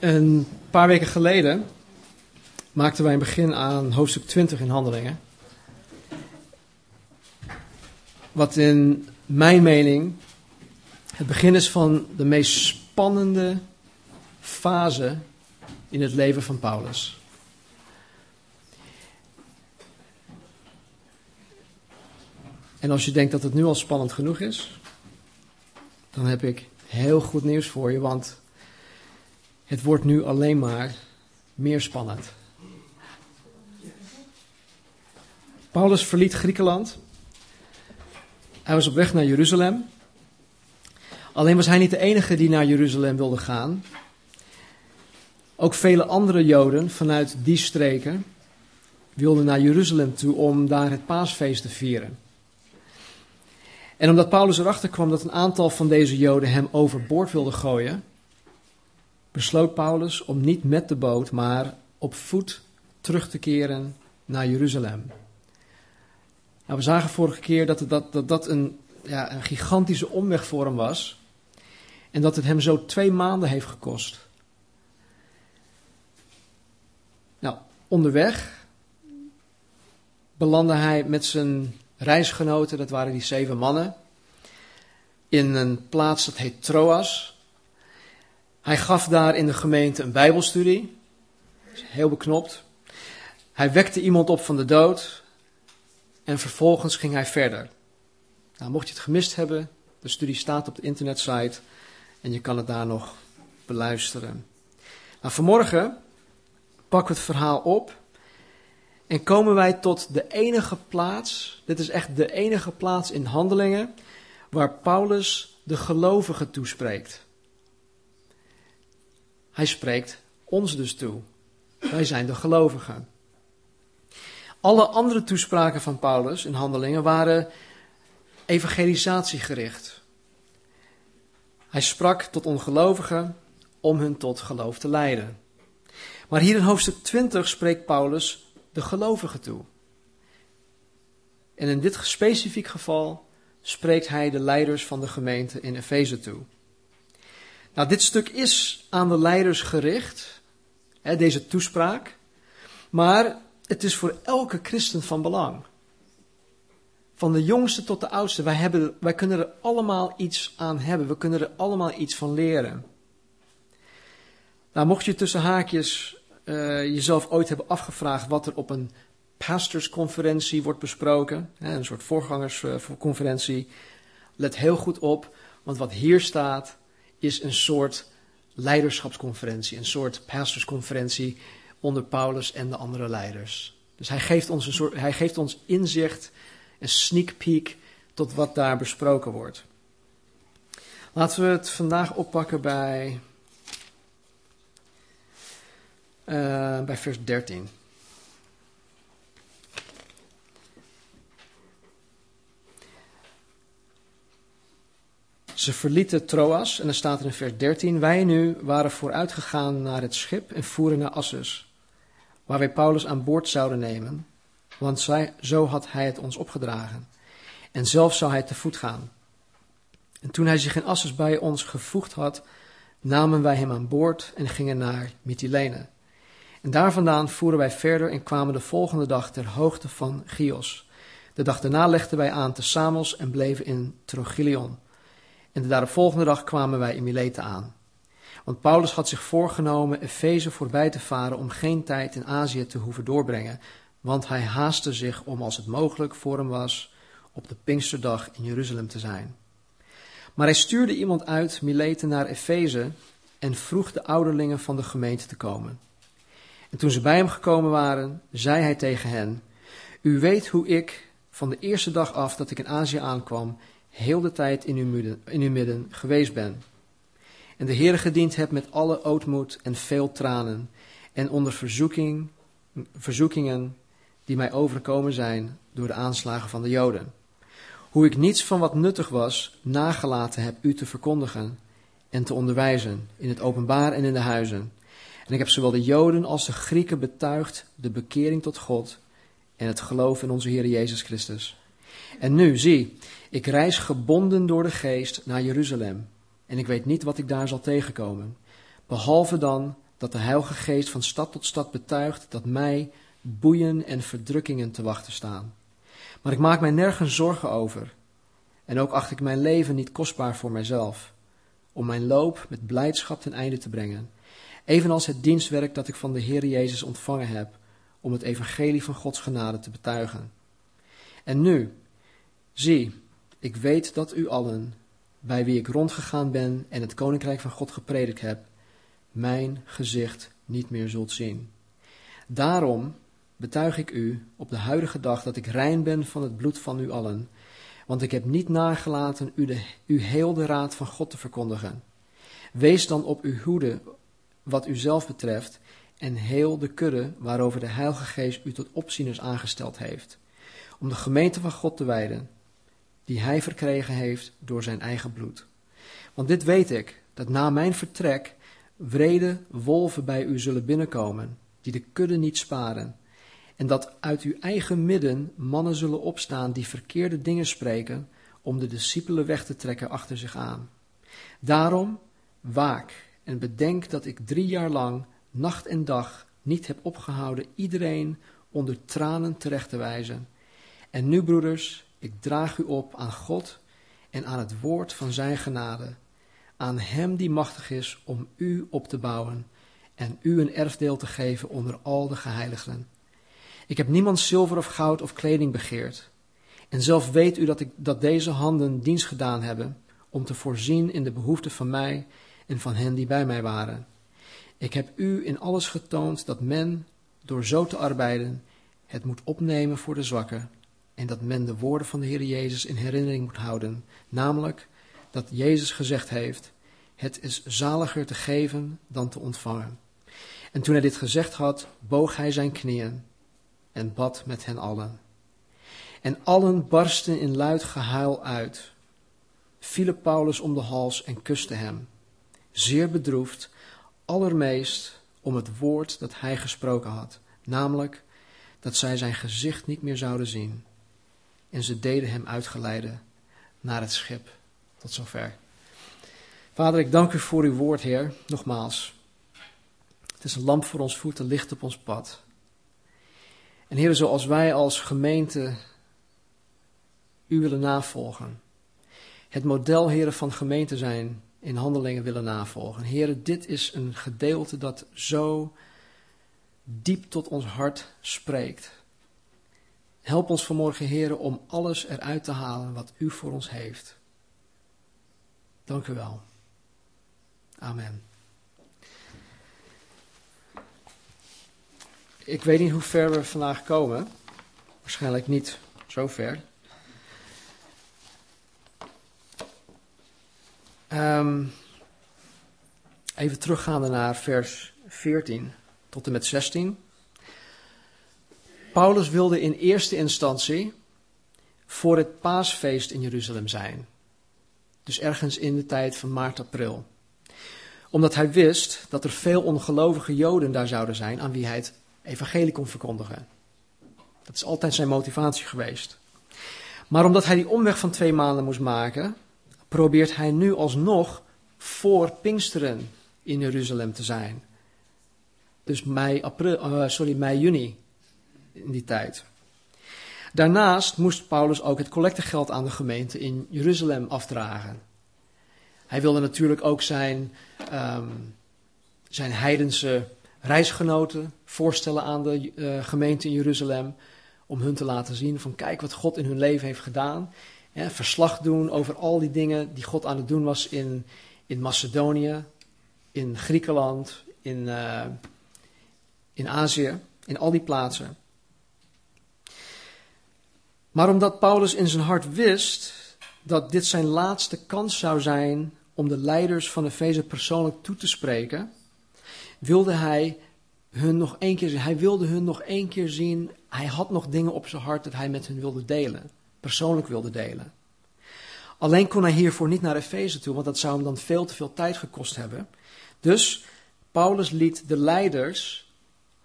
Een paar weken geleden maakten wij een begin aan hoofdstuk 20 in Handelingen. Wat in mijn mening het begin is van de meest spannende fase in het leven van Paulus. En als je denkt dat het nu al spannend genoeg is, dan heb ik heel goed nieuws voor je, want het wordt nu alleen maar meer spannend. Paulus verliet Griekenland. Hij was op weg naar Jeruzalem. Alleen was hij niet de enige die naar Jeruzalem wilde gaan. Ook vele andere Joden vanuit die streken wilden naar Jeruzalem toe om daar het paasfeest te vieren. En omdat Paulus erachter kwam dat een aantal van deze Joden hem overboord wilde gooien, besloot Paulus om niet met de boot, maar op voet terug te keren naar Jeruzalem. Nou, we zagen vorige keer dat dat, dat, dat een, ja, een gigantische omweg voor hem was. En dat het hem zo twee maanden heeft gekost. Nou, onderweg belandde hij met zijn reisgenoten, dat waren die zeven mannen, in een plaats dat heet Troas. Hij gaf daar in de gemeente een Bijbelstudie. Heel beknopt. Hij wekte iemand op van de dood. En vervolgens ging hij verder. Nou, mocht je het gemist hebben, de studie staat op de internetsite en je kan het daar nog beluisteren. Nou, vanmorgen pakken we het verhaal op en komen wij tot de enige plaats, dit is echt de enige plaats in handelingen, waar Paulus de gelovigen toespreekt. Hij spreekt ons dus toe. Wij zijn de gelovigen. Alle andere toespraken van Paulus in handelingen waren evangelisatiegericht. Hij sprak tot ongelovigen om hun tot geloof te leiden. Maar hier in hoofdstuk 20 spreekt Paulus de gelovigen toe. En in dit specifiek geval spreekt hij de leiders van de gemeente in Efeze toe. Nou, dit stuk is aan de leiders gericht, hè, deze toespraak, maar het is voor elke christen van belang. Van de jongste tot de oudste, wij, hebben, wij kunnen er allemaal iets aan hebben, we kunnen er allemaal iets van leren. Nou, mocht je tussen haakjes uh, jezelf ooit hebben afgevraagd wat er op een pastorsconferentie wordt besproken, hè, een soort voorgangersconferentie, let heel goed op, want wat hier staat is een soort leiderschapsconferentie, een soort pastorsconferentie onder Paulus en de andere leiders. Dus hij geeft ons, een soort, hij geeft ons inzicht, een sneak peek tot wat daar besproken wordt. Laten we het vandaag oppakken bij, uh, bij vers 13. Ze verlieten Troas en er staat in vers 13: Wij nu waren vooruitgegaan naar het schip en voeren naar Assus, waar wij Paulus aan boord zouden nemen, want zij, zo had hij het ons opgedragen. En zelf zou hij te voet gaan. En toen hij zich in Assus bij ons gevoegd had, namen wij hem aan boord en gingen naar Mytilene. En daar vandaan voeren wij verder en kwamen de volgende dag ter hoogte van Chios. De dag daarna legden wij aan te Samos en bleven in Trogilion. En de daaropvolgende dag kwamen wij in Mileten aan. Want Paulus had zich voorgenomen Efeze voorbij te varen om geen tijd in Azië te hoeven doorbrengen, want hij haastte zich om als het mogelijk voor hem was op de Pinksterdag in Jeruzalem te zijn. Maar hij stuurde iemand uit Mileten naar Efeze en vroeg de ouderlingen van de gemeente te komen. En toen ze bij hem gekomen waren, zei hij tegen hen: U weet hoe ik van de eerste dag af dat ik in Azië aankwam heel de tijd in uw, midden, in uw midden geweest ben. En de Heer gediend heb met alle ootmoed en veel tranen en onder verzoeking, verzoekingen die mij overkomen zijn door de aanslagen van de Joden. Hoe ik niets van wat nuttig was nagelaten heb u te verkondigen en te onderwijzen in het openbaar en in de huizen. En ik heb zowel de Joden als de Grieken betuigd de bekering tot God en het geloof in onze Heer Jezus Christus. En nu, zie, ik reis gebonden door de geest naar Jeruzalem en ik weet niet wat ik daar zal tegenkomen, behalve dan dat de Heilige Geest van stad tot stad betuigt dat mij boeien en verdrukkingen te wachten staan. Maar ik maak mij nergens zorgen over. En ook acht ik mijn leven niet kostbaar voor mijzelf, om mijn loop met blijdschap ten einde te brengen, evenals het dienstwerk dat ik van de Heer Jezus ontvangen heb, om het evangelie van Gods genade te betuigen. En nu, zie, ik weet dat u allen, bij wie ik rondgegaan ben en het koninkrijk van God gepredikt heb, mijn gezicht niet meer zult zien. Daarom betuig ik u op de huidige dag dat ik rein ben van het bloed van u allen, want ik heb niet nagelaten u, de, u heel de raad van God te verkondigen. Wees dan op uw hoede wat u zelf betreft en heel de kudde waarover de Heilige Geest u tot opzieners aangesteld heeft, om de gemeente van God te wijden, die hij verkregen heeft door zijn eigen bloed. Want dit weet ik, dat na mijn vertrek wrede wolven bij u zullen binnenkomen, die de kudde niet sparen, en dat uit uw eigen midden mannen zullen opstaan die verkeerde dingen spreken, om de discipelen weg te trekken achter zich aan. Daarom waak en bedenk dat ik drie jaar lang, nacht en dag, niet heb opgehouden iedereen onder tranen terecht te wijzen. En nu, broeders, ik draag u op aan God en aan het woord van zijn genade, aan hem die machtig is om u op te bouwen en u een erfdeel te geven onder al de geheiligden. Ik heb niemand zilver of goud of kleding begeerd. En zelf weet u dat, ik, dat deze handen dienst gedaan hebben om te voorzien in de behoeften van mij en van hen die bij mij waren. Ik heb u in alles getoond dat men, door zo te arbeiden, het moet opnemen voor de zwakken en dat men de woorden van de Heer Jezus in herinnering moet houden, namelijk dat Jezus gezegd heeft, het is zaliger te geven dan te ontvangen. En toen hij dit gezegd had, boog hij zijn knieën en bad met hen allen. En allen barsten in luid gehuil uit, vielen Paulus om de hals en kusten hem, zeer bedroefd, allermeest om het woord dat hij gesproken had, namelijk dat zij zijn gezicht niet meer zouden zien. En ze deden hem uitgeleiden naar het schip. Tot zover. Vader, ik dank u voor uw woord, Heer, nogmaals. Het is een lamp voor ons voeten, licht op ons pad. En Heer, zoals wij als gemeente u willen navolgen. Het model, Heer, van gemeente zijn in handelingen willen navolgen. Heer, dit is een gedeelte dat zo diep tot ons hart spreekt. Help ons vanmorgen, Heer, om alles eruit te halen wat u voor ons heeft. Dank u wel. Amen. Ik weet niet hoe ver we vandaag komen. Waarschijnlijk niet zo ver. Um, even teruggaande naar vers 14 tot en met 16. Paulus wilde in eerste instantie voor het paasfeest in Jeruzalem zijn. Dus ergens in de tijd van maart, april. Omdat hij wist dat er veel ongelovige Joden daar zouden zijn aan wie hij het evangelie kon verkondigen. Dat is altijd zijn motivatie geweest. Maar omdat hij die omweg van twee maanden moest maken, probeert hij nu alsnog voor Pinksteren in Jeruzalem te zijn. Dus mei, april, uh, sorry, mei, juni in die tijd. Daarnaast moest Paulus ook het collectegeld aan de gemeente in Jeruzalem afdragen. Hij wilde natuurlijk ook zijn, um, zijn heidense reisgenoten voorstellen aan de uh, gemeente in Jeruzalem. Om hun te laten zien van kijk wat God in hun leven heeft gedaan. Verslag doen over al die dingen die God aan het doen was in, in Macedonië, in Griekenland, in, uh, in Azië, in al die plaatsen. Maar omdat Paulus in zijn hart wist dat dit zijn laatste kans zou zijn om de leiders van Efeze persoonlijk toe te spreken, wilde hij hun nog één keer zien. Hij wilde hun nog één keer zien. Hij had nog dingen op zijn hart dat hij met hun wilde delen, persoonlijk wilde delen. Alleen kon hij hiervoor niet naar Efeze toe, want dat zou hem dan veel te veel tijd gekost hebben. Dus Paulus liet de leiders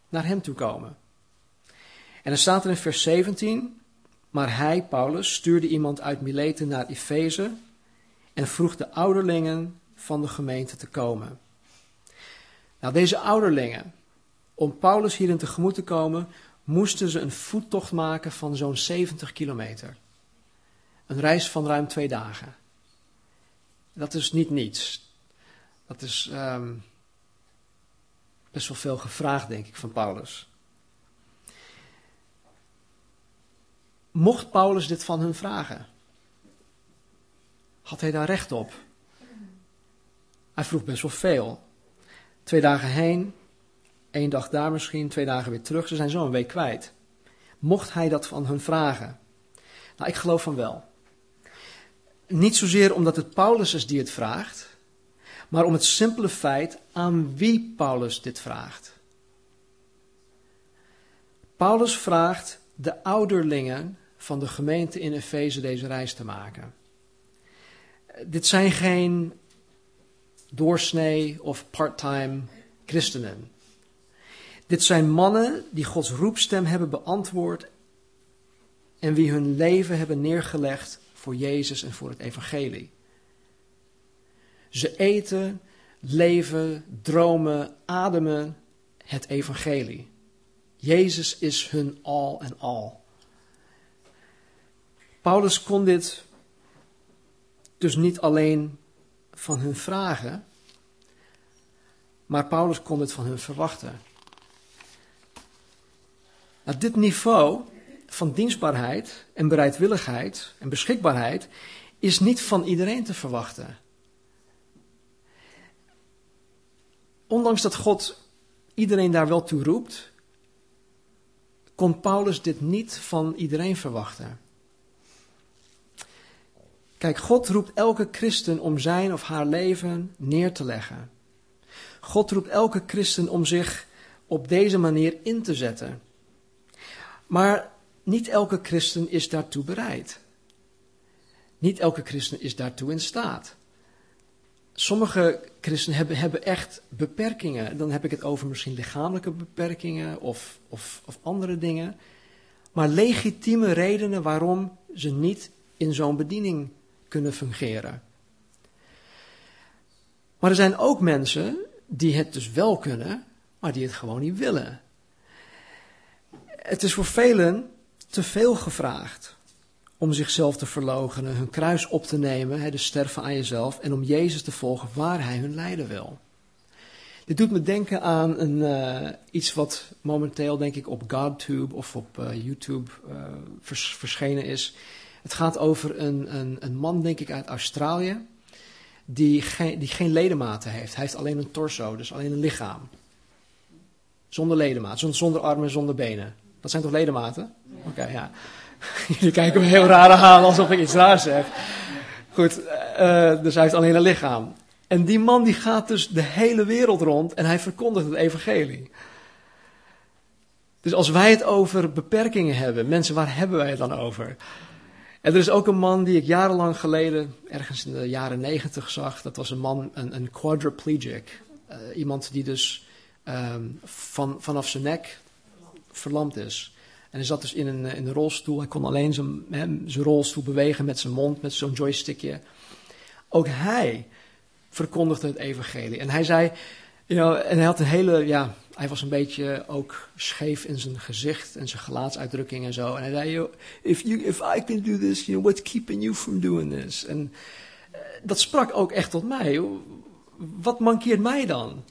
naar hem toe komen. En dan staat er in vers 17, maar hij, Paulus, stuurde iemand uit Mileten naar Efeze en vroeg de ouderlingen van de gemeente te komen. Nou, deze ouderlingen, om Paulus hierin tegemoet te komen, moesten ze een voettocht maken van zo'n 70 kilometer. Een reis van ruim twee dagen. Dat is niet niets. Dat is ehm, best wel veel gevraagd, denk ik, van Paulus. Mocht Paulus dit van hun vragen? Had hij daar recht op? Hij vroeg best wel veel. Twee dagen heen, één dag daar misschien, twee dagen weer terug. Ze zijn zo een week kwijt. Mocht hij dat van hun vragen? Nou, ik geloof van wel. Niet zozeer omdat het Paulus is die het vraagt, maar om het simpele feit aan wie Paulus dit vraagt. Paulus vraagt de ouderlingen van de gemeente in Efeze deze reis te maken. Dit zijn geen doorsnee of parttime christenen. Dit zijn mannen die Gods roepstem hebben beantwoord en wie hun leven hebben neergelegd voor Jezus en voor het evangelie. Ze eten, leven, dromen, ademen het evangelie. Jezus is hun al en al. Paulus kon dit dus niet alleen van hun vragen, maar Paulus kon dit van hun verwachten. Nou, dit niveau van dienstbaarheid en bereidwilligheid en beschikbaarheid is niet van iedereen te verwachten. Ondanks dat God iedereen daar wel toe roept, kon Paulus dit niet van iedereen verwachten. Kijk, God roept elke christen om zijn of haar leven neer te leggen. God roept elke christen om zich op deze manier in te zetten. Maar niet elke christen is daartoe bereid. Niet elke christen is daartoe in staat. Sommige christenen hebben, hebben echt beperkingen. Dan heb ik het over misschien lichamelijke beperkingen of, of, of andere dingen. Maar legitieme redenen waarom ze niet in zo'n bediening kunnen fungeren. Maar er zijn ook mensen die het dus wel kunnen, maar die het gewoon niet willen. Het is voor velen te veel gevraagd om zichzelf te verloochenen, hun kruis op te nemen, de sterven aan jezelf, en om Jezus te volgen waar hij hun leiden wil. Dit doet me denken aan een, uh, iets wat momenteel, denk ik, op GodTube of op uh, YouTube vers verschenen is. Het gaat over een, een, een, man, denk ik, uit Australië, die geen, die geen ledematen heeft. Hij heeft alleen een torso, dus alleen een lichaam. Zonder ledematen, zonder armen, zonder benen. Dat zijn toch ledematen? Oké, okay, ja. Jullie kijken me heel raar aan alsof ik iets raars zeg. Goed, uh, dus hij heeft alleen een lichaam. En die man die gaat dus de hele wereld rond en hij verkondigt het evangelie. Dus als wij het over beperkingen hebben, mensen, waar hebben wij het dan over? Er is ook een man die ik jarenlang geleden, ergens in de jaren negentig zag. Dat was een man, een, een quadriplegic. Uh, iemand die dus um, van, vanaf zijn nek verlamd is. En hij zat dus in een, in een rolstoel. Hij kon alleen zijn, zijn rolstoel bewegen met zijn mond, met zo'n joystickje. Ook hij verkondigde het evangelie. En hij zei, you know, en hij had een hele, ja, hij was een beetje ook scheef in zijn gezicht en zijn gelaatsuitdrukking en zo. En hij zei, if, you, if I can do this, you know, what's keeping you from doing this? En uh, dat sprak ook echt tot mij. Wat mankeert mij dan?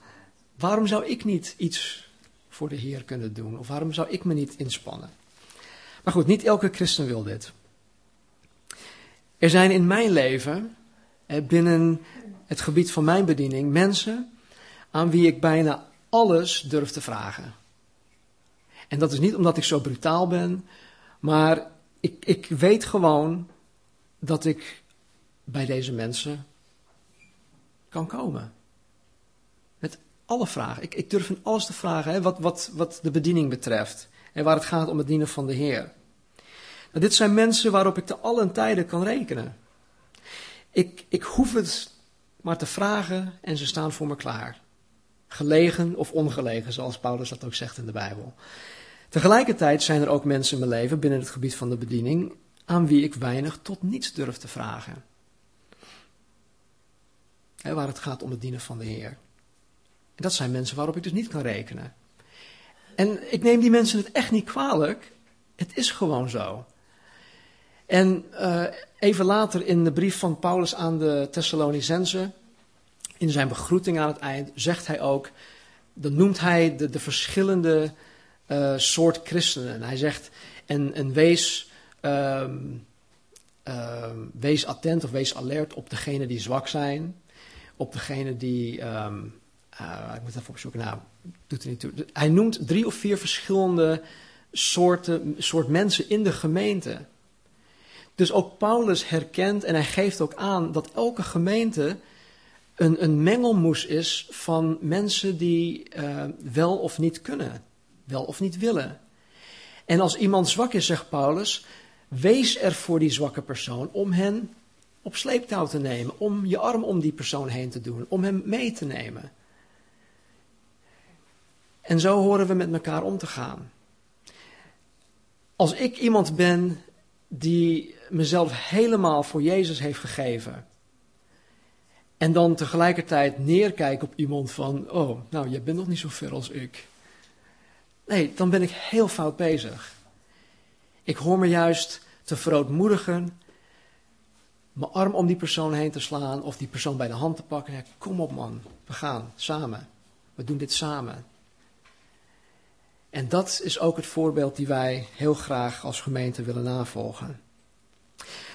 Waarom zou ik niet iets voor de Heer kunnen doen? Of waarom zou ik me niet inspannen? Maar goed, niet elke christen wil dit. Er zijn in mijn leven, binnen het gebied van mijn bediening, mensen aan wie ik bijna alles durf te vragen. En dat is niet omdat ik zo brutaal ben, maar ik, ik weet gewoon dat ik bij deze mensen kan komen. Met alle vragen. Ik, ik durf in alles te vragen, hè, wat, wat, wat de bediening betreft. En waar het gaat om het dienen van de Heer. Nou, dit zijn mensen waarop ik te allen tijden kan rekenen. Ik, ik hoef het maar te vragen en ze staan voor me klaar. Gelegen of ongelegen, zoals Paulus dat ook zegt in de Bijbel. Tegelijkertijd zijn er ook mensen in mijn leven binnen het gebied van de bediening aan wie ik weinig tot niets durf te vragen. waar het gaat om het dienen van de Heer. Dat zijn mensen waarop ik dus niet kan rekenen. En ik neem die mensen het echt niet kwalijk. Het is gewoon zo. En uh, even later in de brief van Paulus aan de Thessalonicense, in zijn begroeting aan het eind, zegt hij ook, dan noemt hij de, de verschillende uh, soort christenen. Hij zegt, en, wees, um, um, wees attent of wees alert op degenen die zwak zijn, op degenen die, um, uh, ik moet even opzoeken, nou, doet er niet toe. Hij noemt drie of vier verschillende soorten, soort mensen in de gemeente. Dus ook Paulus herkent en hij geeft ook aan dat elke gemeente een, een mengelmoes is van mensen die uh, wel of niet kunnen, wel of niet willen. En als iemand zwak is, zegt Paulus, wees er voor die zwakke persoon om hen op sleeptouw te nemen, om je arm om die persoon heen te doen, om hem mee te nemen. En zo horen we met elkaar om te gaan. Als ik iemand ben die mezelf helemaal voor Jezus heeft gegeven. En dan tegelijkertijd neerkijk op iemand van, oh, nou, jij bent nog niet zo ver als ik. Nee, dan ben ik heel fout bezig. Ik hoor me juist te verootmoedigen, mijn arm om die persoon heen te slaan of die persoon bij de hand te pakken. Kom op man, we gaan samen. We doen dit samen. En dat is ook het voorbeeld die wij heel graag als gemeente willen navolgen.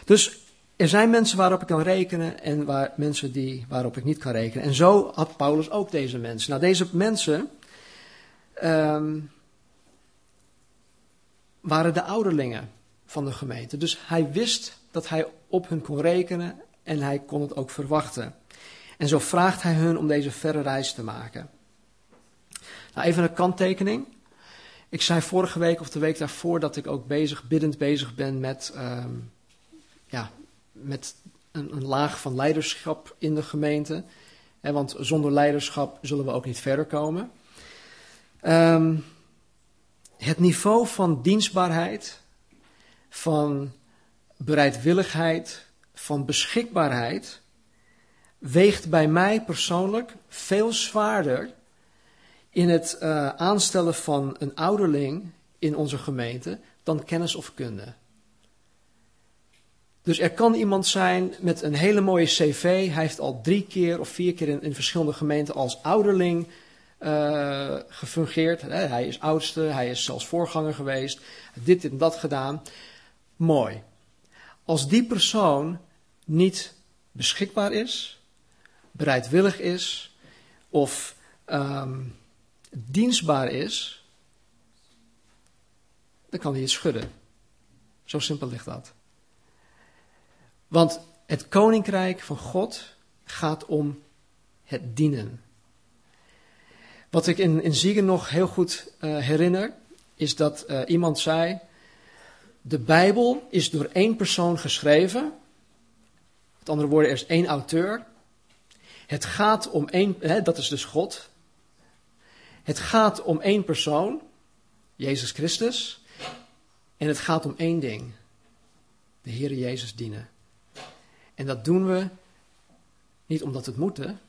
Dus er zijn mensen waarop ik kan rekenen en waar, mensen die, waarop ik niet kan rekenen. En zo had Paulus ook deze mensen. Nou, deze mensen um, waren de ouderlingen van de gemeente. Dus hij wist dat hij op hun kon rekenen en hij kon het ook verwachten. En zo vraagt hij hun om deze verre reis te maken. Nou, even een kanttekening. Ik zei vorige week of de week daarvoor dat ik ook bezig, biddend bezig ben met, um, ja, met een, een, laag van leiderschap in de gemeente. want zonder leiderschap zullen we ook niet verder komen. Um, het niveau van dienstbaarheid, van bereidwilligheid, van beschikbaarheid weegt bij mij persoonlijk veel zwaarder in het uh, aanstellen van een ouderling in onze gemeente dan kennis of kunde. Dus er kan iemand zijn met een hele mooie cv. Hij heeft al drie keer of vier keer in, verschillende gemeenten als ouderling uh, gefungeerd. Hij is oudste, hij is zelfs voorganger geweest. Dit en dat gedaan. Mooi. Als die persoon niet beschikbaar is, bereidwillig is of um, dienstbaar is, dan kan hij het schudden. Zo simpel ligt dat. Want het koninkrijk van God gaat om het dienen. Wat ik in, Ziegen nog heel goed uh, herinner, is dat uh, iemand zei: De Bijbel is door één persoon geschreven. Met andere woorden, er is één auteur. Het gaat om één, hè, dat is dus God. Het gaat om één persoon, Jezus Christus. En het gaat om één ding: de Heer Jezus dienen. En dat doen we niet omdat het moeten,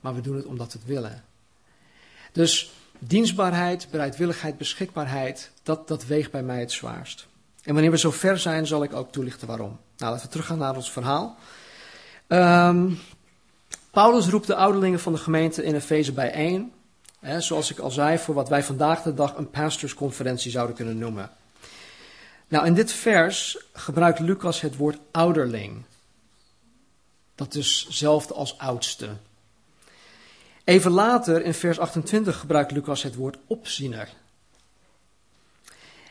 maar we doen het omdat we het willen. Dus dienstbaarheid, bereidwilligheid, beschikbaarheid, dat, dat weegt bij mij het zwaarst. En wanneer we zo ver zijn, zal ik ook toelichten waarom. Nou, laten we teruggaan naar ons verhaal. Um, Paulus roept de ouderlingen van de gemeente in Efeze bijeen. Hè, zoals ik al zei, voor wat wij vandaag de dag een pastorsconferentie zouden kunnen noemen. Nou, in dit vers gebruikt Lucas het woord ouderling. Dat is hetzelfde als oudste. Even later, in vers 28, gebruikt Lucas het woord opziener.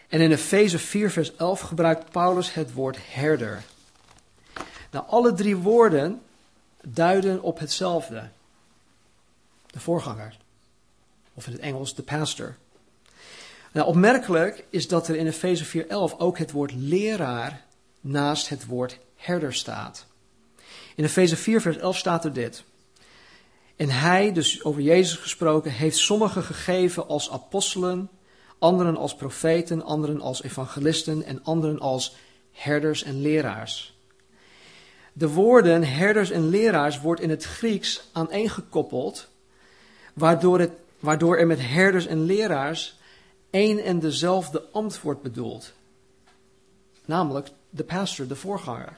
En in Efeze 4, vers 11 gebruikt Paulus het woord herder. Nou, alle drie woorden duiden op hetzelfde. De voorganger. Of in het Engels de pastor. Nou, opmerkelijk is dat er in Efeze 4:11 ook het woord leraar naast het woord herder staat. In Efeze 4 vers 11 staat er dit. En hij, dus over Jezus gesproken, heeft sommigen gegeven als apostelen, anderen als profeten, anderen als evangelisten en anderen als herders en leraars. De woorden herders en leraars wordt in het Grieks aaneengekoppeld waardoor, het, waardoor er met herders en leraars één en dezelfde ambt wordt bedoeld. Namelijk de pastor, de voorganger.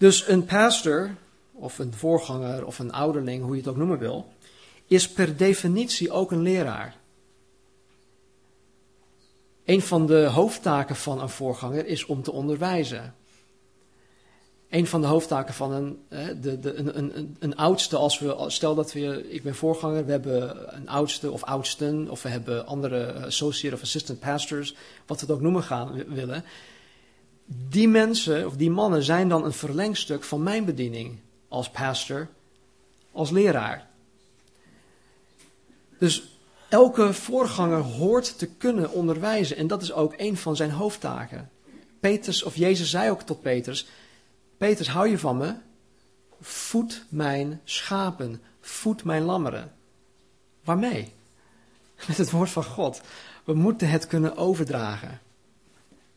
Dus een pastor, of een voorganger, of een ouderling, hoe je het ook noemen wil, is per definitie ook een leraar. Een van de hoofdtaken van een voorganger is om te onderwijzen. Een van de hoofdtaken van een, de, de, een, een, een oudste, als we, stel dat we, ik ben voorganger, we hebben een oudste of oudsten, of we hebben andere associate of assistant pastors, wat we het ook noemen gaan willen. Die mensen, of die mannen, zijn dan een verlengstuk van mijn bediening als pastor, als leraar. Dus elke voorganger hoort te kunnen onderwijzen en dat is ook een van zijn hoofdtaken. Peters, of Jezus zei ook tot Peters, Peters, hou je van me? Voed mijn schapen, voed mijn lammeren. Waarmee? Met het woord van God. We moeten het kunnen overdragen.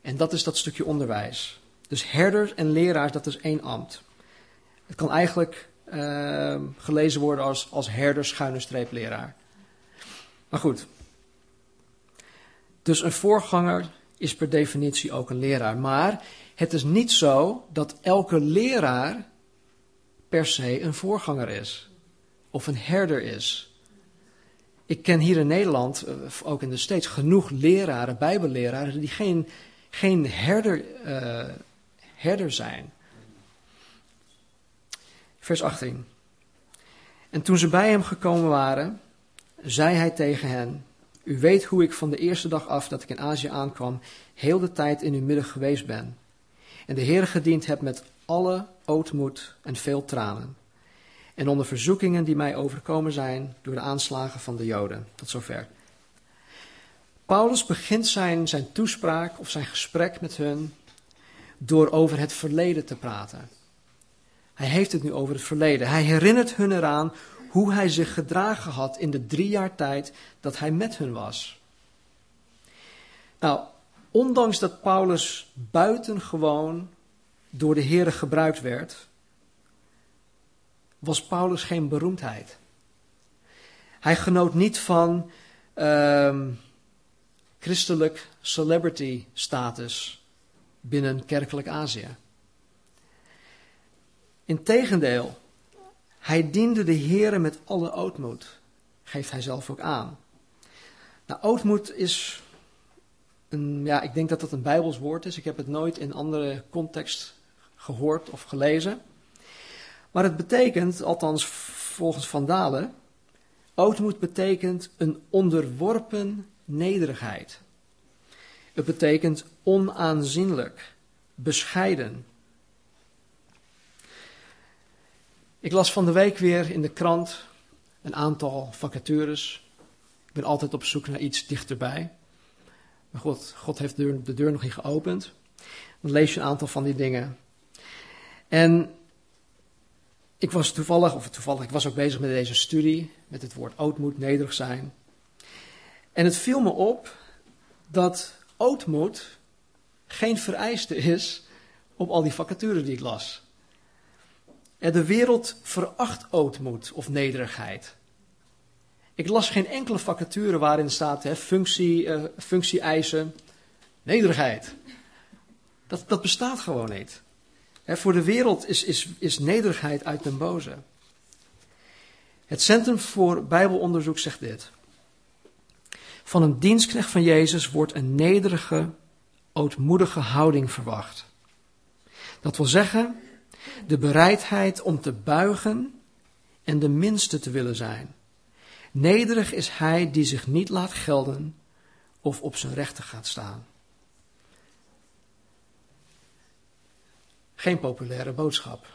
En dat is dat stukje onderwijs. Dus herders en leraars, dat is één ambt. Het kan eigenlijk uh, gelezen worden als, als herder, schuine streep, leraar. Maar goed. Dus een voorganger is per definitie ook een leraar. Maar het is niet zo dat elke leraar per se een voorganger is. Of een herder is. Ik ken hier in Nederland, eh, ook in de States, genoeg leraren, bijbelleraren, die geen, geen herder, uh, zijn. Vers 18. En toen ze bij hem gekomen waren, zei hij tegen hen: U weet hoe ik van de eerste dag af dat ik in Azië aankwam, heel de tijd in uw midden geweest ben. En de Heer gediend heb met alle ootmoed en veel tranen. En onder verzoekingen die mij overkomen zijn door de aanslagen van de Joden. Tot zover. Paulus begint zijn, zijn toespraak of zijn gesprek met hun door over het verleden te praten. Hij heeft het nu over het verleden. Hij herinnert hun eraan hoe hij zich gedragen had in de drie jaar tijd dat hij met hun was. Nou, ondanks dat Paulus buitengewoon door de Heer gebruikt werd, was Paulus geen beroemdheid. Hij genoot niet van uh, christelijk celebrity status binnen kerkelijk Azië. Integendeel, hij diende de Heer met alle ootmoed, geeft hij zelf ook aan. Nou, ootmoed is, een, ja, ik denk dat dat een Bijbels woord is. Ik heb het nooit in andere context gehoord of gelezen. Maar het betekent, althans volgens Van Dalen, ootmoed betekent een onderworpen nederigheid. Het betekent onaanzienlijk, bescheiden, Ik las van de week weer in de krant een aantal vacatures. Ik ben altijd op zoek naar iets dichterbij. Maar God, God heeft de deur, de deur nog niet geopend. Dan lees je een aantal van die dingen. En ik was toevallig, of toevallig, ik was ook bezig met deze studie, met het woord ootmoed, nederig zijn. En het viel me op dat ootmoed geen vereiste is op al die vacatures die ik las. De wereld veracht ootmoed of nederigheid. Ik las geen enkele vacature waarin staat hè, functie, uh, functie-eisen, nederigheid. Dat, dat bestaat gewoon niet. Hè, voor de wereld is, is, is nederigheid uit den boze. Het Centrum voor Bijbelonderzoek zegt dit. Van een dienstknecht van Jezus wordt een nederige, ootmoedige houding verwacht. Dat wil zeggen de bereidheid om te buigen en de minste te willen zijn. Nederig is hij die zich niet laat gelden of op zijn rechten gaat staan. Geen populaire boodschap.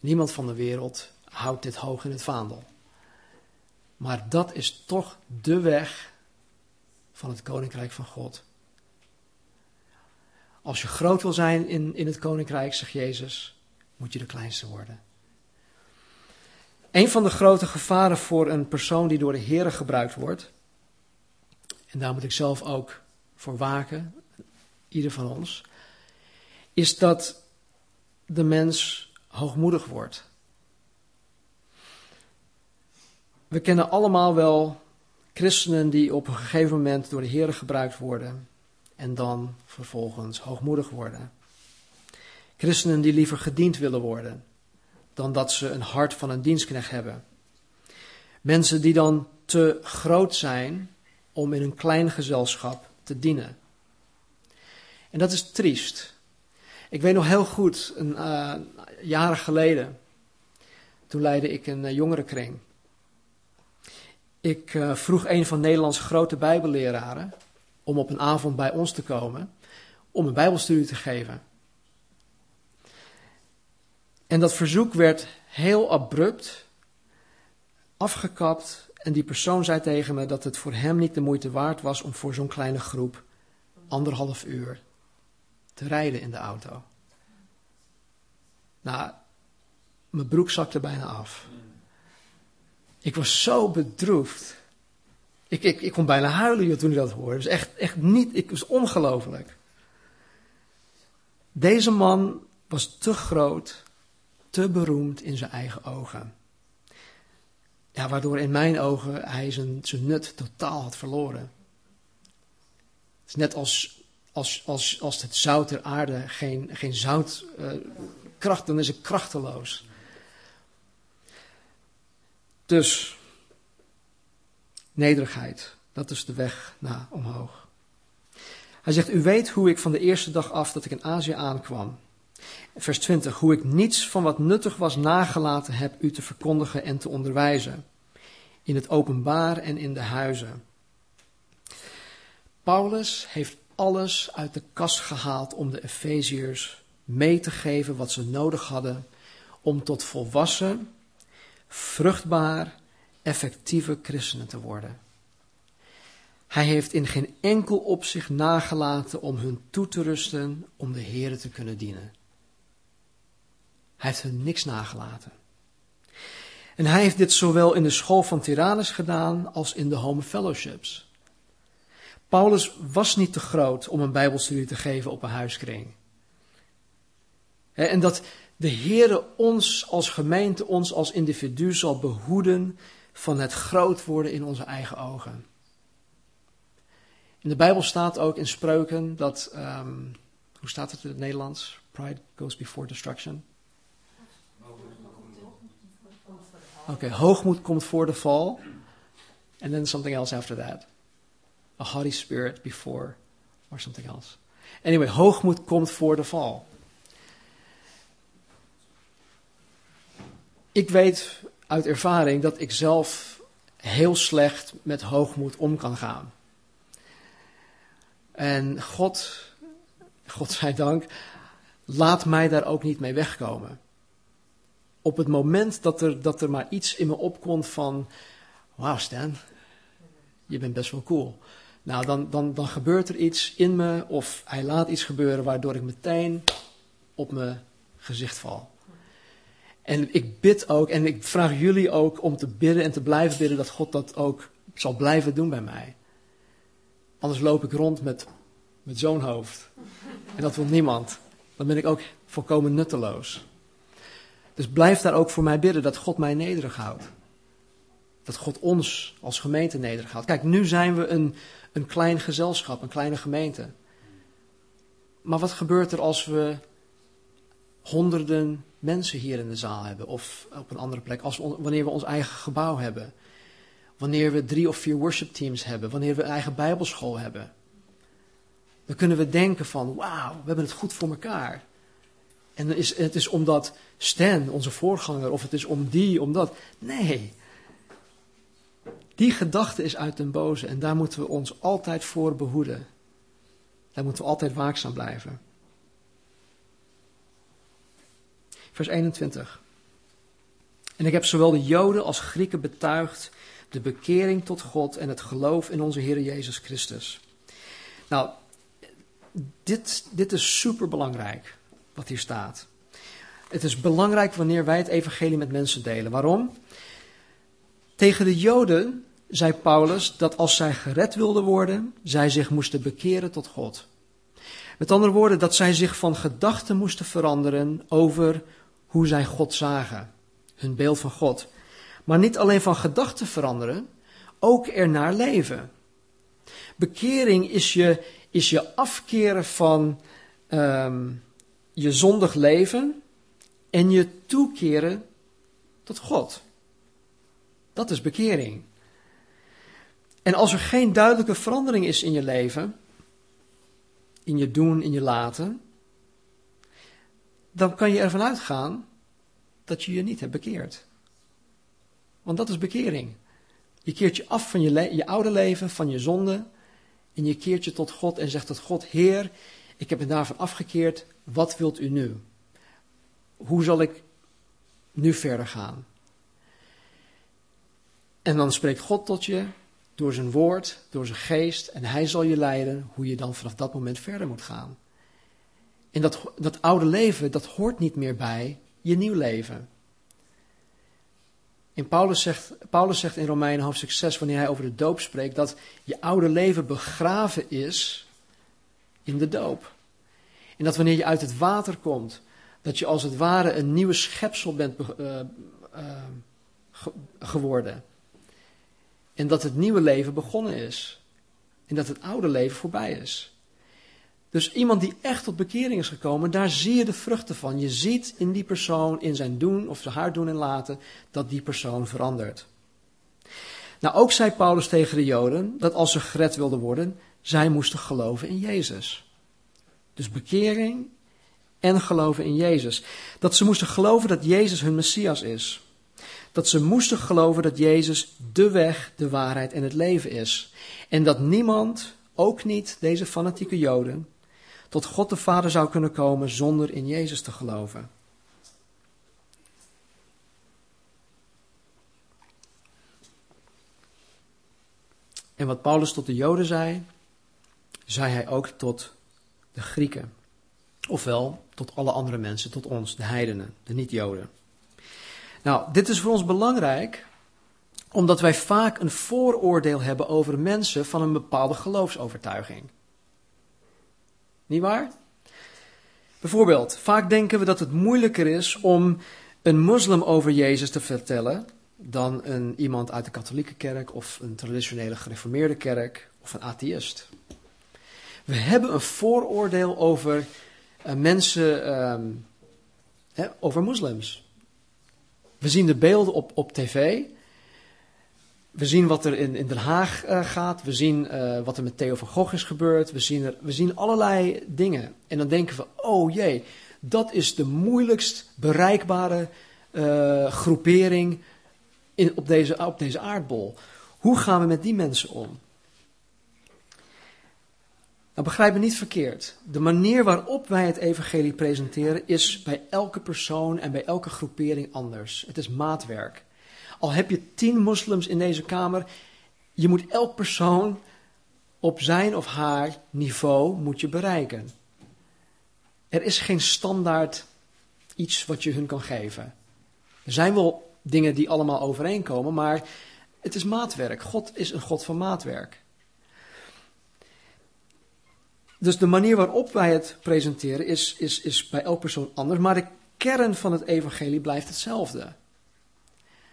Niemand van de wereld houdt dit hoog in het vaandel. Maar dat is toch de weg van het koninkrijk van God. Als je groot wil zijn in, in het koninkrijk, zegt Jezus, moet je de kleinste worden. Een van de grote gevaren voor een persoon die door de Heer gebruikt wordt, en daar moet ik zelf ook voor waken, ieder van ons, is dat de mens hoogmoedig wordt. We kennen allemaal wel christenen die op een gegeven moment door de Heer gebruikt worden en dan vervolgens hoogmoedig worden. Christenen die liever gediend willen worden dan dat ze een hart van een dienstknecht hebben. Mensen die dan te groot zijn om in een klein gezelschap te dienen. En dat is triest. Ik weet nog heel goed, een, uh, jaren geleden, toen leidde ik een uh, jongerenkring. Ik uh, vroeg een van Nederlands grote bijbelleraren om op een avond bij ons te komen om een bijbelstudie te geven. En dat verzoek werd heel abrupt afgekapt en die persoon zei tegen me dat het voor hem niet de moeite waard was om voor zo'n kleine groep anderhalf uur te rijden in de auto. Nou, mijn broek zakte bijna af. Ik was zo bedroefd. Ik, ik, ik kon bijna huilen toen ik dat hoorde. Het was echt, echt niet, ik was ongelooflijk. Deze man was te groot, te beroemd in zijn eigen ogen. Ja, waardoor in mijn ogen hij zijn, zijn nut totaal had verloren. Het is net als, als, als, als het zout der aarde geen, geen zout kracht, dan is het krachteloos. Dus, nederigheid, dat is de weg naar omhoog. Hij zegt, u weet hoe ik van de eerste dag af dat ik in Azië aankwam. Vers 20, hoe ik niets van wat nuttig was nagelaten heb u te verkondigen en te onderwijzen. In het openbaar en in de huizen. Paulus heeft alles uit de kast gehaald om de Efeziërs mee te geven wat ze nodig hadden om tot volwassen, vruchtbaar, effectieve christenen te worden. Hij heeft in geen enkel opzicht nagelaten om hun toe te rusten om de Heer te kunnen dienen. Hij heeft hun niks nagelaten. En hij heeft dit zowel in de school van Tyrannus gedaan als in de home fellowships. Paulus was niet te groot om een bijbelstudie te geven op een huiskring. En dat de Heere ons als gemeente, ons als individu zal behoeden van het groot worden in onze eigen ogen. In de Bijbel staat ook in spreuken dat, um, hoe staat het in het Nederlands? Pride goes before destruction. Oké, hoogmoed komt voor de val. And then something else after that. A haughty spirit before, or something else. Anyway, hoogmoed komt voor de val. Ik weet uit ervaring dat ik zelf heel slecht met hoogmoed om kan gaan. En God, God zij dank, laat mij daar ook niet mee wegkomen. Op het moment dat er, dat er maar iets in me opkomt van, wauw Stan, je bent best wel cool. Nou, dan, dan, dan gebeurt er iets in me of hij laat iets gebeuren waardoor ik meteen op mijn gezicht val. En ik bid ook, en ik vraag jullie ook om te bidden en te blijven bidden dat God dat ook zal blijven doen bij mij. Anders loop ik rond met, met zo'n hoofd. En dat wil niemand. Dan ben ik ook volkomen nutteloos. Dus blijf daar ook voor mij bidden dat God mij nederig houdt. Dat God ons als gemeente nederig houdt. Kijk, nu zijn we een, een klein gezelschap, een kleine gemeente. Maar wat gebeurt er als we honderden mensen hier in de zaal hebben of op een andere plek, als wanneer we ons eigen gebouw hebben, wanneer we drie of vier worship teams hebben, wanneer we een eigen bijbelschool hebben. Dan kunnen we denken van, wauw, we hebben het goed voor elkaar. En is, het is omdat Stan, onze voorganger, of het is om die, om dat. Nee. Die gedachte is uit den boze en daar moeten we ons altijd voor behoeden. Daar moeten we altijd waakzaam blijven. Vers 21. En ik heb zowel de Joden als Grieken betuigd de bekering tot God en het geloof in onze Heer Jezus Christus. Nou, dit, dit is super belangrijk wat hier staat. Het is belangrijk wanneer wij het evangelie met mensen delen. Waarom? Tegen de Joden zei Paulus dat als zij gered wilden worden, zij zich moesten bekeren tot God. Met andere woorden, dat zij zich van gedachten moesten veranderen over hoe zij God zagen, hun beeld van God. Maar niet alleen van gedachten veranderen, ook ernaar leven. Bekering is je, is je afkeren van ehm, je zondig leven en je toekeren tot God. Dat is bekering. En als er geen duidelijke verandering is in je leven, in je doen, in je laten, dan kan je ervan uitgaan dat je je niet hebt bekeerd. Want dat is bekering. Je keert je af van je, je oude leven, van je zonde, en je keert je tot God en zegt tot God, Heer, ik heb me daarvan afgekeerd, wat wilt u nu? Hoe zal ik nu verder gaan? En dan spreekt God tot je door zijn woord, door zijn geest, en hij zal je leiden hoe je dan vanaf dat moment verder moet gaan. En dat, dat oude leven, dat hoort niet meer bij je nieuw leven. En Paulus zegt, Paulus zegt in Romeinen hoofdstuk 6, wanneer hij over de doop spreekt, dat je oude leven begraven is in de doop. En dat wanneer je uit het water komt, dat je als het ware een nieuwe schepsel bent uh, uh, geworden. En dat het nieuwe leven begonnen is. En dat het oude leven voorbij is. Dus iemand die echt tot bekering is gekomen, daar zie je de vruchten van. Je ziet in die persoon, in zijn doen of haar doen en laten, dat die persoon verandert. Nou, ook zei Paulus tegen de Joden dat als ze gered wilden worden, zij moesten geloven in Jezus. Dus bekering en geloven in Jezus. Dat ze moesten geloven dat Jezus hun Messias is. Dat ze moesten geloven dat Jezus de weg, de waarheid en het leven is. En dat niemand, ook niet deze fanatieke Joden, tot God de Vader zou kunnen komen zonder in Jezus te geloven. En wat Paulus tot de Joden zei, zei hij ook tot de Grieken. Ofwel tot alle andere mensen, tot ons, de heidenen, de niet-Joden. Nou, dit is voor ons belangrijk, omdat wij vaak een vooroordeel hebben over mensen van een bepaalde geloofsovertuiging. Niet waar? Bijvoorbeeld, vaak denken we dat het moeilijker is om een moslim over Jezus te vertellen dan een, iemand uit de katholieke kerk of een traditionele gereformeerde kerk of een atheïst. We hebben een vooroordeel over uh, mensen, um, hè, over moslims. We zien de beelden op, op tv we zien wat er in, in Den Haag uh, gaat. We zien uh, wat er met Theo van Gogh is gebeurd. We zien, er, we zien allerlei dingen. En dan denken we, oh jee, dat is de moeilijkst bereikbare uh, groepering in, op, deze, op deze aardbol. Hoe gaan we met die mensen om? Nou, begrijp me niet verkeerd. De manier waarop wij het evangelie presenteren is bij elke persoon en bij elke groepering anders. Het is maatwerk. Al heb je tien moslims in deze kamer, je moet elk persoon op zijn of haar niveau moet je bereiken. Er is geen standaard iets wat je hun kan geven. Er zijn wel dingen die allemaal overeenkomen, maar het is maatwerk. God is een God van maatwerk. Dus de manier waarop wij het presenteren is, is, is bij elk persoon anders, maar de kern van het evangelie blijft hetzelfde.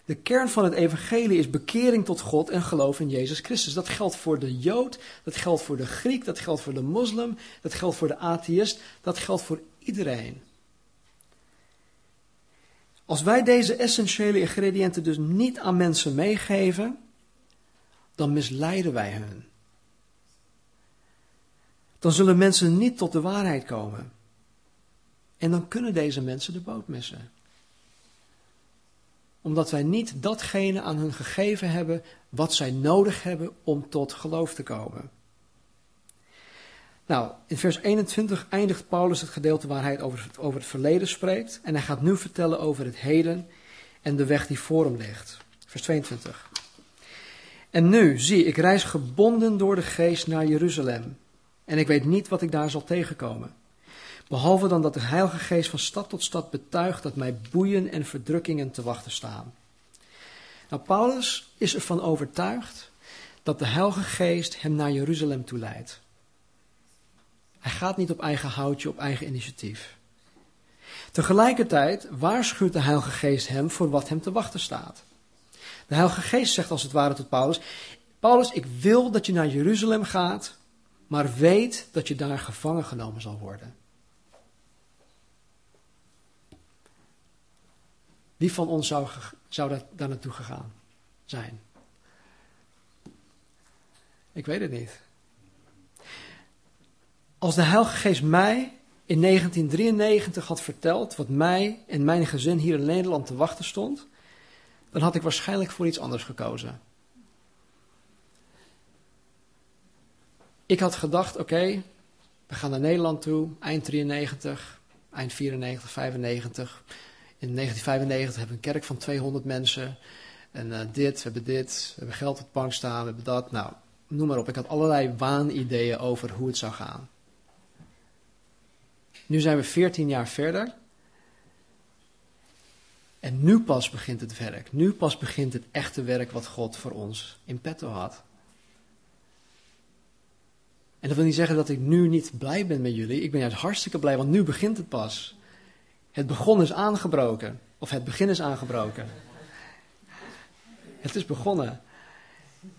De kern van het evangelie is bekering tot God en geloof in Jezus Christus. Dat geldt voor de Jood, dat geldt voor de Griek, dat geldt voor de moslim, dat geldt voor de atheïst, dat geldt voor iedereen. Als wij deze essentiële ingrediënten dus niet aan mensen meegeven, dan misleiden wij hen. Dan zullen mensen niet tot de waarheid komen. En dan kunnen deze mensen de boot missen omdat wij niet datgene aan hun gegeven hebben wat zij nodig hebben om tot geloof te komen. Nou, in vers 21 eindigt Paulus het gedeelte waar hij over, het, over het verleden spreekt. En hij gaat nu vertellen over het heden en de weg die voor hem ligt. Vers 22. En nu, zie, ik reis gebonden door de geest naar Jeruzalem. En ik weet niet wat ik daar zal tegenkomen. Behalve dan dat de Heilige Geest van stad tot stad betuigt dat mij boeien en verdrukkingen te wachten staan. Nou, Paulus is ervan overtuigd dat de Heilige Geest hem naar Jeruzalem toe leidt. Hij gaat niet op eigen houtje, op eigen initiatief. Tegelijkertijd waarschuwt de Heilige Geest hem voor wat hem te wachten staat. De Heilige Geest zegt als het ware tot Paulus: Paulus, ik wil dat je naar Jeruzalem gaat, maar weet dat je daar gevangen genomen zal worden. Wie van ons zou, zou daar, naartoe gegaan zijn? Ik weet het niet. Als de Heilige Geest mij in 1993 had verteld wat mij en mijn gezin hier in Nederland te wachten stond, dan had ik waarschijnlijk voor iets anders gekozen. Ik had gedacht, oké, we gaan naar Nederland toe, eind 93, eind 94, 95. In 1995 hebben we een kerk van 200 mensen. En uh, dit, we hebben dit, we hebben geld op de bank staan, we hebben dat. Nou, noem maar op. Ik had allerlei waanideeën over hoe het zou gaan. Nu zijn we 14 jaar verder. En nu pas begint het werk. Nu pas begint het echte werk wat God voor ons in petto had. En dat wil niet zeggen dat ik nu niet blij ben met jullie. Ik ben juist hartstikke blij, want nu begint het pas. Het begon is aangebroken. Of het begin is aangebroken. Het is begonnen.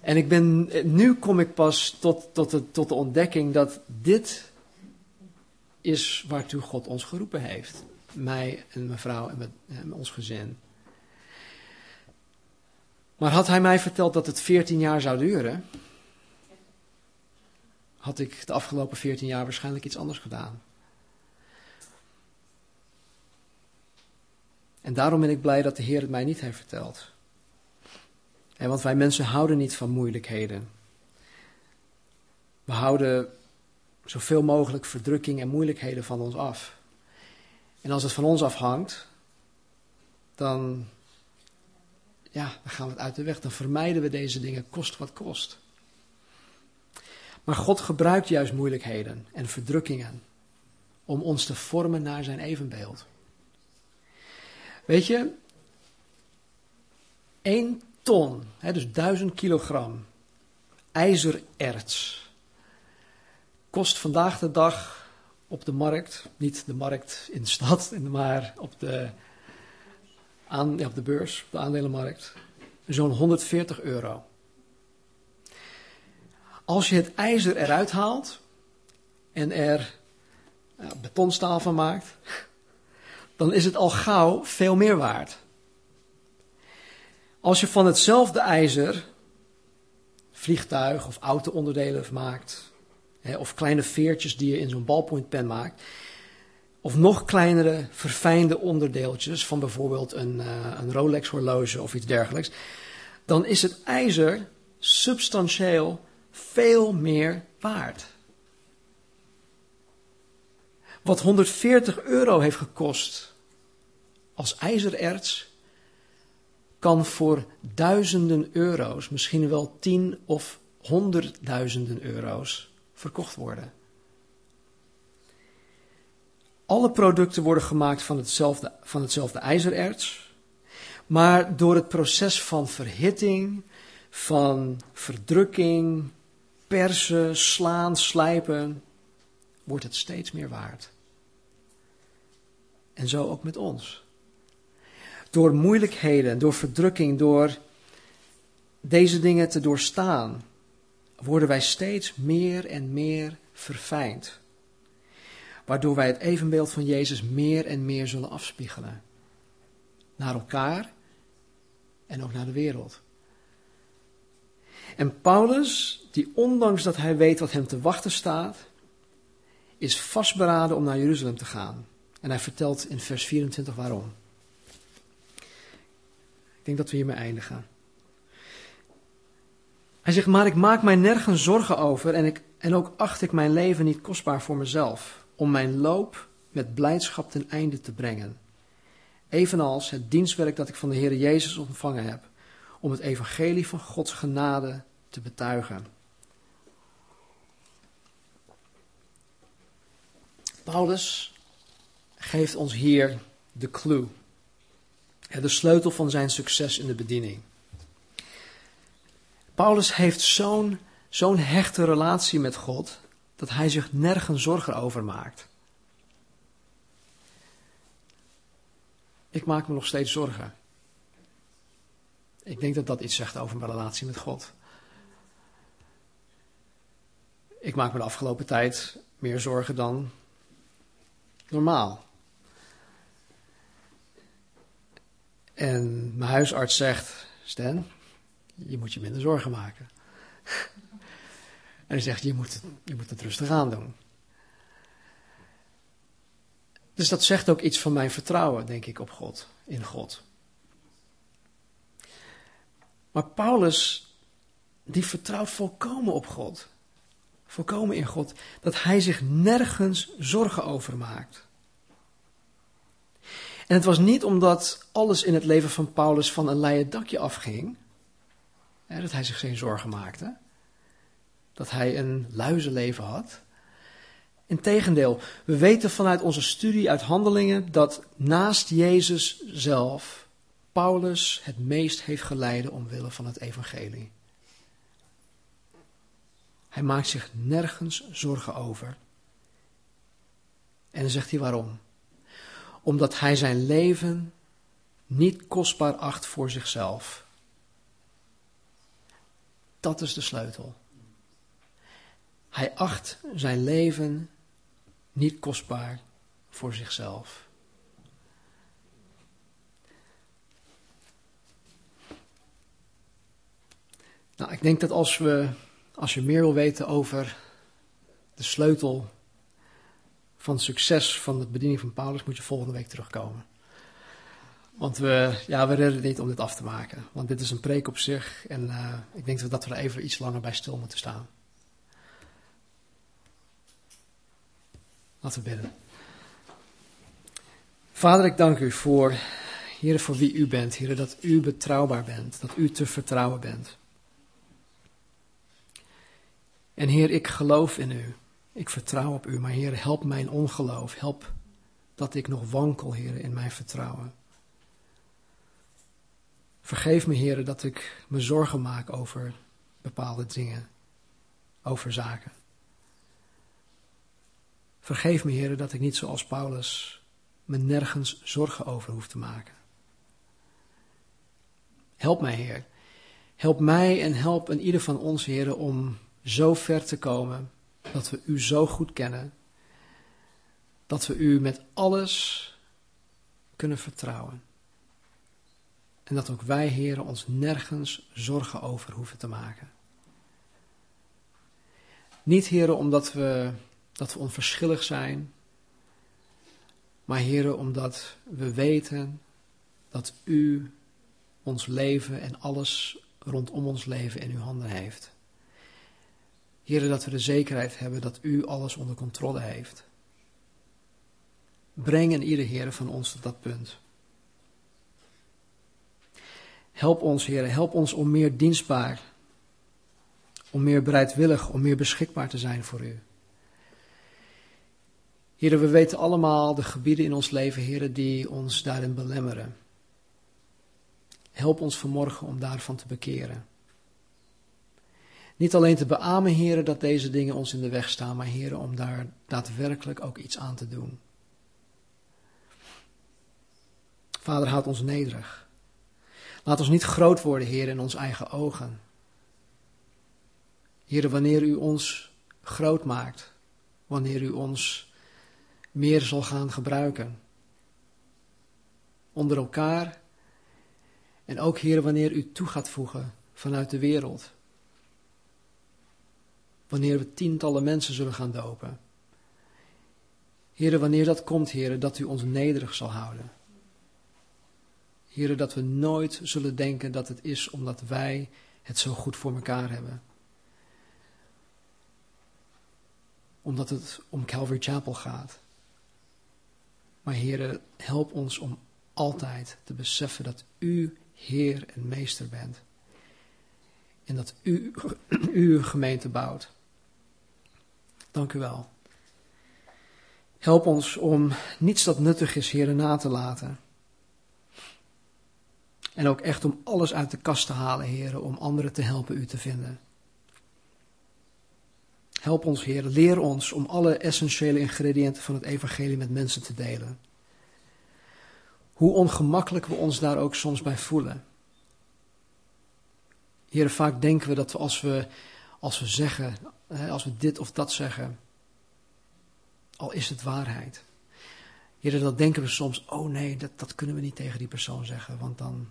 En ik ben, nu kom ik pas tot, tot, de, tot de ontdekking dat dit is waartoe God ons geroepen heeft. Mij en mijn vrouw en met, en ons gezin. Maar had hij mij verteld dat het 14 jaar zou duren, had ik de afgelopen 14 jaar waarschijnlijk iets anders gedaan. En daarom ben ik blij dat de Heer het mij niet heeft verteld. En want wij mensen houden niet van moeilijkheden. We houden zoveel mogelijk verdrukking en moeilijkheden van ons af. En als het van ons afhangt, dan, ja, dan gaan we het uit de weg. Dan vermijden we deze dingen, kost wat kost. Maar God gebruikt juist moeilijkheden en verdrukkingen om ons te vormen naar zijn evenbeeld. Weet je, één ton, hè, dus duizend kilogram ijzererts, kost vandaag de dag op de markt, niet de markt in de stad, maar op de, aan, de beurs, op de aandelenmarkt, zo'n 140 euro. Als je het ijzer eruit haalt en er betonstaal van maakt, dan is het al gauw veel meer waard. Als je van hetzelfde ijzer vliegtuig of auto-onderdelen maakt, of kleine veertjes die je in zo'n ballpointpen maakt, of nog kleinere verfijnde onderdeeltjes van bijvoorbeeld een, uh, een Rolex horloge of iets dergelijks, dan is het ijzer substantieel veel meer waard. Wat 140 euro heeft gekost als ijzererts, kan voor duizenden euro's, misschien wel tien of honderdduizenden euro's, verkocht worden. Alle producten worden gemaakt van hetzelfde, van hetzelfde ijzererts, maar door het proces van verhitting, van verdrukking, persen, slaan, slijpen, wordt het steeds meer waard. En zo ook met ons. Door moeilijkheden, door verdrukking, door deze dingen te doorstaan, worden wij steeds meer en meer verfijnd. Waardoor wij het evenbeeld van Jezus meer en meer zullen afspiegelen. Naar elkaar en ook naar de wereld. En Paulus, die ondanks dat hij weet wat hem te wachten staat, is vastberaden om naar Jeruzalem te gaan. En hij vertelt in vers 24 waarom. Ik denk dat we hiermee eindigen. Hij zegt, maar ik maak mij nergens zorgen over en, ik, en ook acht ik mijn leven niet kostbaar voor mezelf, om mijn loop met blijdschap ten einde te brengen. Evenals het dienstwerk dat ik van de Heer Jezus ontvangen heb, om het evangelie van Gods genade te betuigen. Paulus geeft ons hier de clue, de sleutel van zijn succes in de bediening. Paulus heeft zo'n zo'n hechte relatie met God dat hij zich nergens zorgen over maakt. Ik maak me nog steeds zorgen. Ik denk dat dat iets zegt over mijn relatie met God. Ik maak me de afgelopen tijd meer zorgen dan normaal. En mijn huisarts zegt: Stan, je moet je minder zorgen maken. en hij zegt: je moet, je moet het rustig aandoen. Dus dat zegt ook iets van mijn vertrouwen, denk ik, op God, in God. Maar Paulus, die vertrouwt volkomen op God. Volkomen in God. Dat hij zich nergens zorgen over maakt. En het was niet omdat alles in het leven van Paulus van een leien dakje afging, hè, dat hij zich geen zorgen maakte. Dat hij een luizenleven had. Integendeel, we weten vanuit onze studie uit handelingen dat naast Jezus zelf Paulus het meest heeft geleiden omwille van het evangelie. Hij maakt zich nergens zorgen over. En dan zegt hij waarom omdat hij zijn leven niet kostbaar acht voor zichzelf. Dat is de sleutel. Hij acht zijn leven niet kostbaar voor zichzelf. Nou, ik denk dat als, we, als je meer wil weten over de sleutel van succes van de bediening van Paulus moet je volgende week terugkomen. Want we, ja, we redden niet om dit af te maken. Want dit is een preek op zich. En uh, ik denk dat we er even iets langer bij stil moeten staan. Laten we bidden. Vader, ik dank u voor, Heer, voor wie u bent. Heer, dat u betrouwbaar bent. Dat u te vertrouwen bent. En Heer, ik geloof in u. Ik vertrouw op u, maar Heer, help mijn ongeloof. Help dat ik nog wankel, Heer, in mijn vertrouwen. Vergeef me, Heer, dat ik me zorgen maak over bepaalde dingen, over zaken. Vergeef me, Heer, dat ik niet zoals Paulus me nergens zorgen over hoef te maken. Help mij, Heer. Help mij en help een ieder van ons, Heer, om zo ver te komen dat we u zo goed kennen, dat we u met alles kunnen vertrouwen. En dat ook wij, heren, ons nergens zorgen over hoeven te maken. Niet, heren, omdat we, dat we onverschillig zijn, maar, heren, omdat we weten dat u ons leven en alles rondom ons leven in uw handen heeft. Heren, dat we de zekerheid hebben dat u alles onder controle heeft. Breng en ieder Heer van ons tot dat punt. Help ons, Heer, help ons om meer dienstbaar, om meer bereidwillig, om meer beschikbaar te zijn voor u. Heren, we weten allemaal de gebieden in ons leven, heren, die ons daarin belemmeren. Help ons vanmorgen om daarvan te bekeren. Niet alleen te beamen, heren, dat deze dingen ons in de weg staan, maar heren, om daar daadwerkelijk ook iets aan te doen. Vader, houd ons nederig. Laat ons niet groot worden, Heer, in ons eigen ogen. Heer, wanneer u ons groot maakt, wanneer u ons meer zal gaan gebruiken. Onder elkaar en ook, Heer, wanneer u toe gaat voegen vanuit de wereld wanneer we tientallen mensen zullen gaan dopen. Heren, wanneer dat komt, heren, dat u ons nederig zal houden. Heren, dat we nooit zullen denken dat het is omdat wij het zo goed voor elkaar hebben. Omdat het om Calvary Chapel gaat. Maar heren, help ons om altijd te beseffen dat u Heer en Meester bent. En dat u, uw gemeente bouwt. Dank u wel. Help ons om niets dat nuttig is, Heer, na te laten. En ook echt om alles uit de kast te halen, Heer, om anderen te helpen u te vinden. Help ons, Heer, leer ons om alle essentiële ingrediënten van het evangelie met mensen te delen. Hoe ongemakkelijk we ons daar ook soms bij voelen. Heren, vaak denken we dat we als we, als we zeggen, als we dit of dat zeggen, al is het waarheid. Heren, dat denken we soms, oh nee, dat, dat kunnen we niet tegen die persoon zeggen, want dan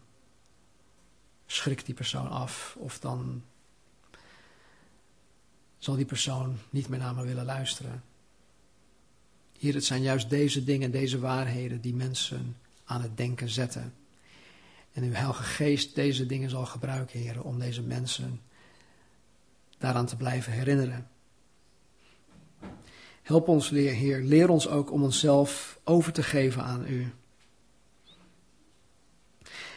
schrikt die persoon af of dan zal die persoon niet meer naar me willen luisteren. Hier, het zijn juist deze dingen, deze waarheden die mensen aan het denken zetten. En uw Heilige Geest deze dingen zal gebruiken, Heer, om deze mensen daaraan te blijven herinneren. Help ons, Heer, leer ons ook om onszelf over te geven aan U.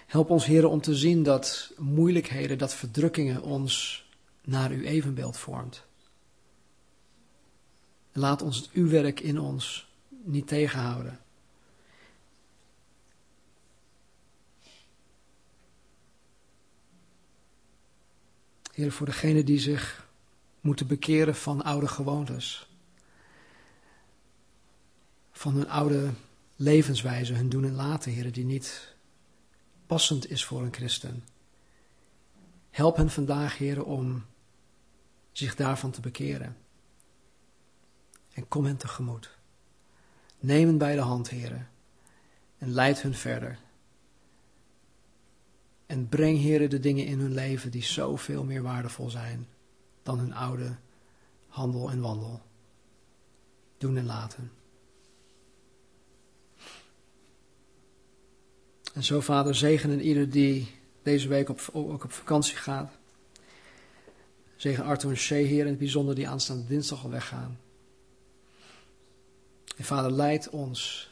Help ons, Heer, om te zien dat moeilijkheden, dat verdrukkingen ons naar Uw evenbeeld vormt. Laat ons uw werk in ons niet tegenhouden. Heer, voor degenen die zich moeten bekeren van oude gewoontes. Van hun oude levenswijze, hun doen en laten, Heer, die niet passend is voor een christen. Help hen vandaag, Heer, om zich daarvan te bekeren en kom hen tegemoet. Neem hen bij de hand, heren, en leid hun verder. En breng, heren, de dingen in hun leven die zoveel meer waardevol zijn dan hun oude handel en wandel. Doen en laten. En zo, Vader, zegenen ieder die deze week op, ook op vakantie gaat. Zegen Arthur en Shea, Heer, in het bijzonder die aanstaande dinsdag al weggaan. En Vader, leid ons.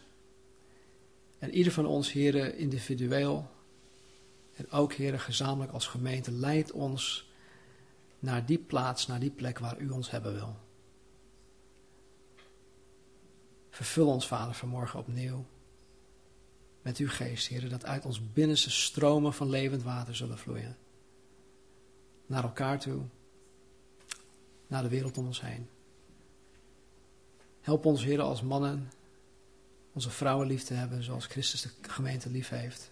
En ieder van ons, heren, individueel. En ook, heren, gezamenlijk als gemeente, leid ons naar die plaats, naar die plek waar u ons hebben wil. Vervul ons, Vader, vanmorgen opnieuw met uw geest, heren, dat uit ons binnenste stromen van levend water zullen vloeien. Naar elkaar toe, naar de wereld om ons heen. Help ons, Heer, als mannen onze vrouwen lief te hebben zoals Christus de gemeente lief heeft.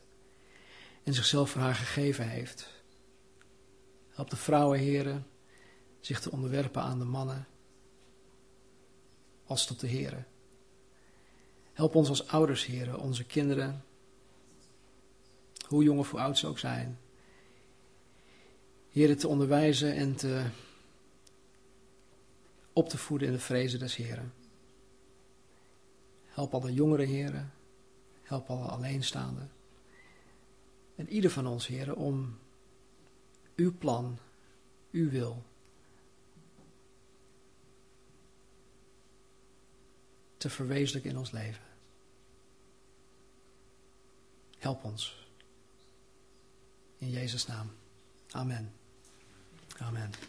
En zichzelf voor haar gegeven heeft. Help de vrouwen, Heren, zich te onderwerpen aan de mannen als tot de Heren. Help ons als ouders, Heren, onze kinderen, hoe jong of hoe oud ze ook zijn, Heren, te onderwijzen en te op te voeden in de vrezen des Heren. Help alle jongere heren. Help alle alleenstaanden. En ieder van ons, heren, om uw plan, uw wil te verwezenlijken in ons leven. Help ons. In Jezus' naam. Amen. Amen.